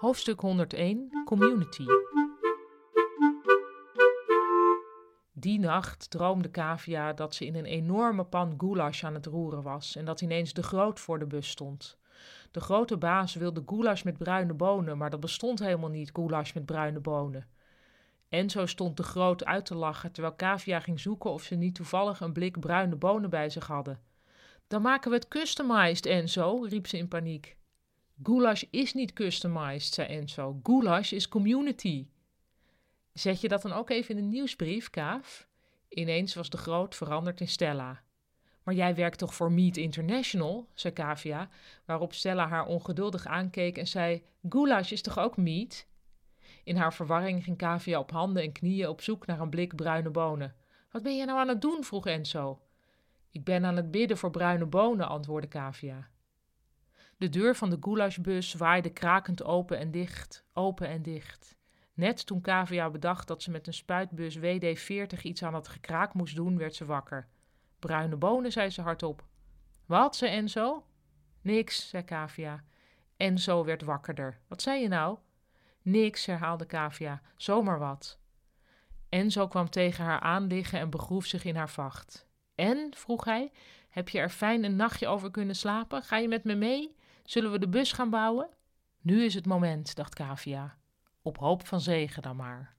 Hoofdstuk 101 Community Die nacht droomde Kavia dat ze in een enorme pan goulash aan het roeren was en dat ineens de groot voor de bus stond. De grote baas wilde goulash met bruine bonen, maar dat bestond helemaal niet, goulash met bruine bonen. En zo stond de groot uit te lachen terwijl Kavia ging zoeken of ze niet toevallig een blik bruine bonen bij zich hadden. Dan maken we het customized, Enzo, riep ze in paniek. Goulash is niet customized, zei Enzo. Goulash is community. Zet je dat dan ook even in de nieuwsbrief, Kaaf? Ineens was de groot veranderd in Stella. Maar jij werkt toch voor Meat International, zei Kavia, waarop Stella haar ongeduldig aankeek en zei: Goulash is toch ook meat? In haar verwarring ging Kavia op handen en knieën op zoek naar een blik bruine bonen. Wat ben je nou aan het doen? vroeg Enzo. Ik ben aan het bidden voor bruine bonen, antwoordde Kavia. De deur van de goulashbus waaide krakend open en dicht, open en dicht. Net toen Kavia bedacht dat ze met een spuitbus WD-40 iets aan het gekraak moest doen, werd ze wakker. Bruine bonen, zei ze hardop. Wat, zei Enzo? Niks, zei Kavia. Enzo werd wakkerder. Wat zei je nou? Niks, herhaalde Kavia. Zomaar wat. Enzo kwam tegen haar aan liggen en begroef zich in haar vacht. En, vroeg hij, heb je er fijn een nachtje over kunnen slapen? Ga je met me mee? Zullen we de bus gaan bouwen? Nu is het moment, dacht Kavia. Op hoop van zegen dan maar.